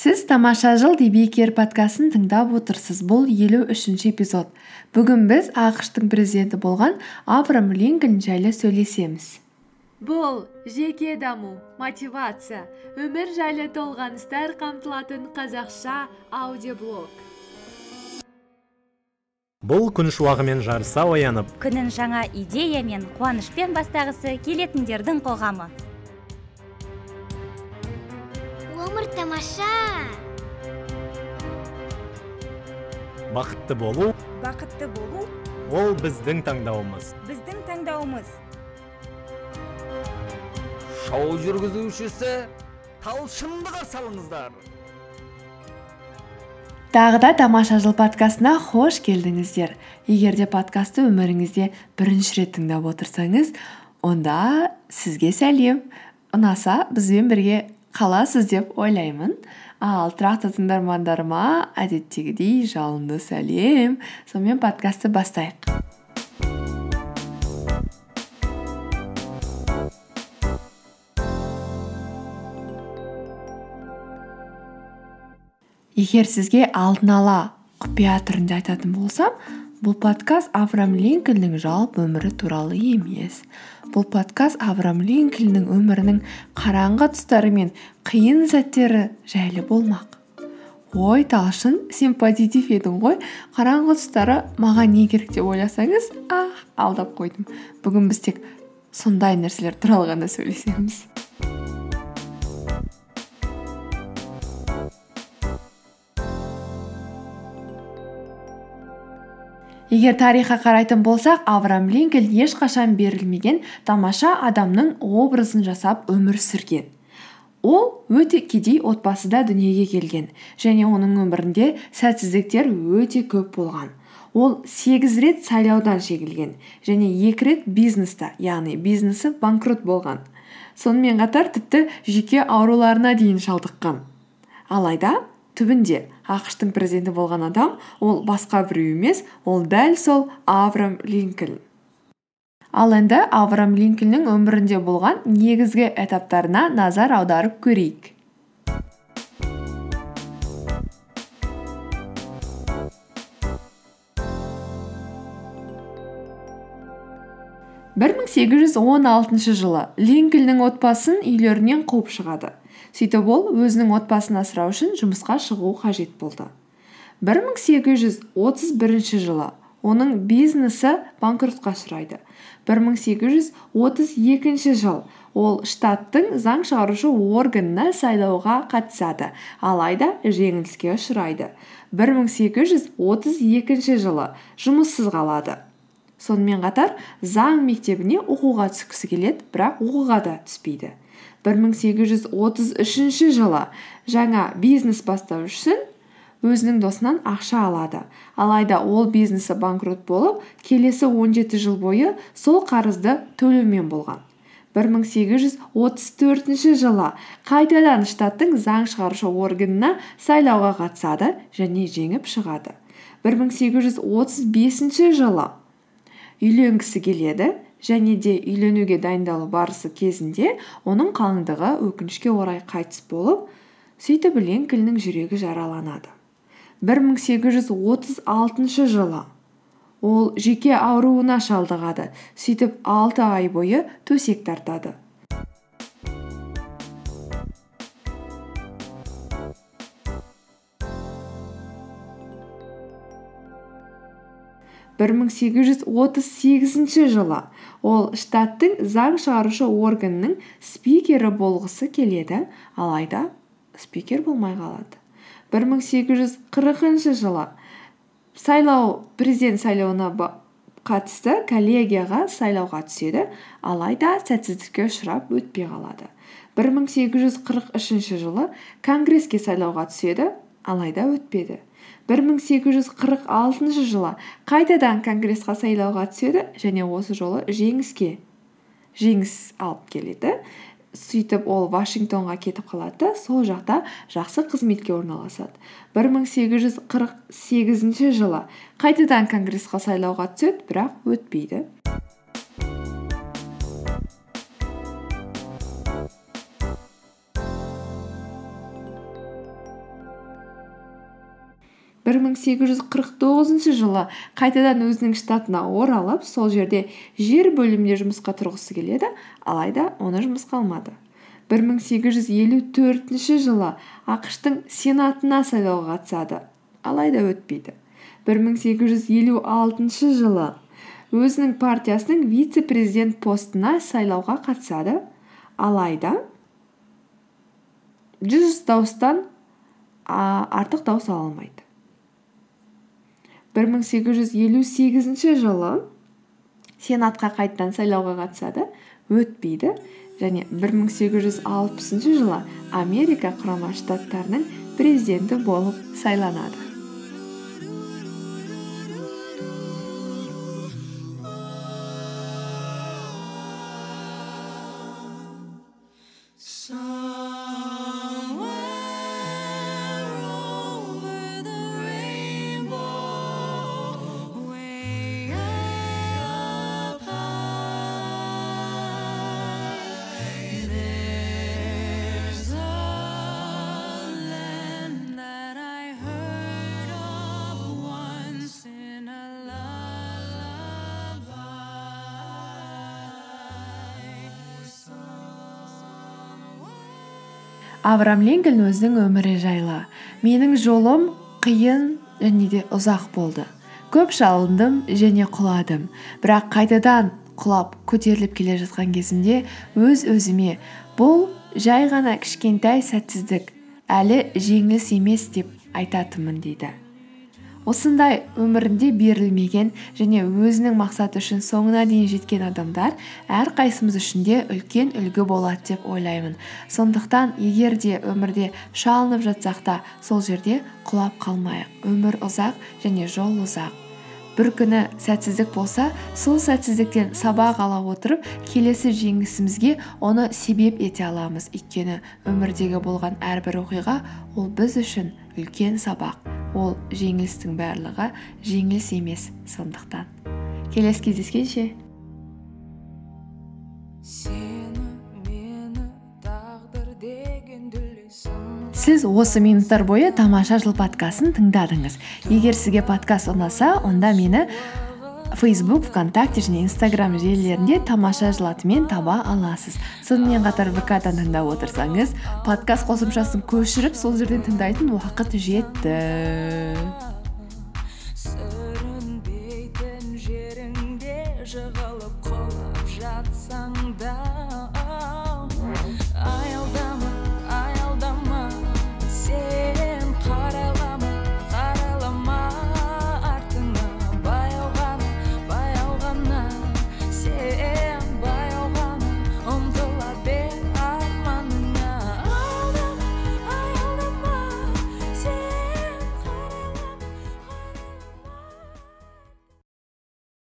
сіз тамаша жыл подкастын тыңдап отырсыз. Бұл елу үшінші эпизод. Бүгін біз ақш тың президенті болған авраам линкольн жайлы сөйлесеміз. Бұл жеке даму мотивация өмір жайлы толғаныстар қамтылатын қазақша аудиоблог. Бұл күн шуағымен жарыса оянып күнін жаңа идея мен қуанышпен бастағысы келетіндердің қоғамы. Тамаша! Бақытты болу бақытты болу ол біздің таңдауымыз. біздің таңдауымыз. Шоу жүргізушісі талшынды қарсы алыңыздар. Тағы да тамаша жыл подкастына қош келдіңіздер. Егер де подкастты өміріңізде бірінші рет тыңдап отырсаңыз онда сізге сәлем. Ұнаса бізбен бірге қаласыз деп ойлаймын. Ал тұрақты тыңдармандарыма әдеттегідей жалынды сәлем. Сонымен подкастты бастайық. Егер сізге алдын ала құпия түрінде айтатын болсам бұл подкаст авраам линкольннің жалпы өмірі туралы емес. Бұл подкаст авраам линкольннің өмірінің қараңғы тұстары мен қиын сәттері жайлы болмақ. Ой талшын сен позитив едің ғой. Қараңғы тұстары маған не керек деп ойласаңыз а алдап қойдым. Бүгін біз тек сондай нәрселер туралы ғана сөйлесеміз. Егер тарихқа қарайтын болсақ авраам линкольн ешқашан берілмеген тамаша адамның образын жасап өмір сүрген. Ол өте кедей отбасыда дүниеге келген және оның өмірінде сәтсіздіктер өте көп болған. Ол сегіз рет сайлаудан жеңілген және екі рет бизнеста яғни бизнесі банкрот болған. Сонымен қатар тіпті жүйке ауруларына дейін шалдыққан. Алайда түбінде ақш тың президенті болған адам ол басқа біреу емес ол дәл сол авраам линкольн. Ал енді авраам линкольннің өмірінде болған негізгі этаптарына назар аударып көрейік. Бір мың сегіз жүз он алтыншы жылы линкольннің отбасын үйлерінен қуып шығады. Сөйтіп ол өзінің отбасын асырау үшін жұмысқа шығу қажет болды. бір мың сегіз жүз отыз бірінші жылы оның бизнесі банкротқа ұшырайды. бір мың сегіз жүз отыз екінші жыл ол штаттың заң шығарушы органына сайлауға қатысады. Алайда жеңіліске ұшырайды. бір мың сегіз жүз отыз екінші жылы жұмыссыз қалады. Сонымен қатар заң мектебіне оқуға түскісі келеді бірақ оқуға да түспейді. 1833 жылы жаңа бизнес бастау үшін өзінің досынан ақша алады. Алайда ол бизнесі банкрот болып келесі 17 жыл бойы сол қарызды төлеумен болған. 1834 жылы қайтадан штаттың заң шығарушы органына сайлауға қатысады және жеңіп шығады. 1835 жылы үйленгісі келеді. Және де үйленуге дайындалу барысы кезінде оның қалыңдығы өкінішке орай қайтыс болып сөйтіп линкольннің жүрегі жараланады. 1836 жылы ол жеке ауруына шалдығады. Сөйтіп 6 ай бойы төсек тартады. Бір мың сегіз жүз отыз сегізінші жылы ол штаттың заң шығарушы органының спикері болғысы келеді. Алайда спикер болмай қалады. бір мың сегіз жүз қырқыншы жылы сайлау президент сайлауына қатысты коллегияға сайлауға түседі. Алайда сәтсіздікке ұшырап өтпей қалады. бір мың сегіз жүз қырық үшінші жылы конгресске сайлауға түседі. Алайда өтпеді. Бір мың сегіз жүз қырық алтыншы жылы қайтадан конгрессқа сайлауға түседі және осы жолы жеңіс алып келеді. Сөйтіп ол вашингтонға кетіп қалады. Сол жақта жақсы қызметке орналасады. бір мың сегіз жүз қырық сегізінші жылы қайтадан конгрессқа сайлауға түседі бірақ өтпейді. 1849 жылы қайтадан өзінің штатына оралып сол жерде жер бөлімінде жұмысқа тұрғысы келеді алайда оны жұмысқа алмады. 1854 жылы ақш тың сенатына сайлауға қатысады алайда өтпейді. 1856 жылы өзінің партиясының вице президент постына сайлауға қатысады алайда жүз дауыстан артық дауыс ала алмайды. 1858 жылы сенатқа қайтадан сайлауға қатысады өтпейді. Және 1860 жылы америка құрама штаттарының президенті болып сайланады. Авраам линкольн өзінің өмірі жайлы. Менің жолым қиын және де ұзақ болды. Көп шалындым және құладым. Бірақ қайтадан құлап көтеріліп келе жатқан кезімде өз өзіме бұл жай ғана кішкентай сәтсіздік әлі жеңіс емес деп айтатынмын дейді. Осындай өмірінде берілмеген және өзінің мақсаты үшін соңына дейін жеткен адамдар әрқайсымыз үшін де үлкен үлгі болады деп ойлаймын. Сондықтан егер де өмірде шалынып жатсақ та сол жерде құлап қалмайық. Өмір ұзақ және жол ұзақ. бір күні сәтсіздік болса сол сәтсіздіктен сабақ ала отырып келесі жеңісімізге оны себеп ете аламыз. Өйткені өмірдегі болған әрбір оқиға ол біз үшін үлкен сабақ. Ол жеңілістің барлығы жеңіліс емес сондықтан. Келесі кездескенше. Сіз осы минуттар бойы тамаша жыл подкастын тыңдадыңыз. Егер сізге подкаст ұнаса онда мені фейсбук вконтакте және инстаграм желілерінде тамаша жыл атымен таба аласыз. Сонымен қатар вк дан тыңдап отырсаңыз подкаст қосымшасын көшіріп сол жерден тыңдайтын уақыт жетті. Сүрінбейтін жеріңде жығылып құлап жатсаң да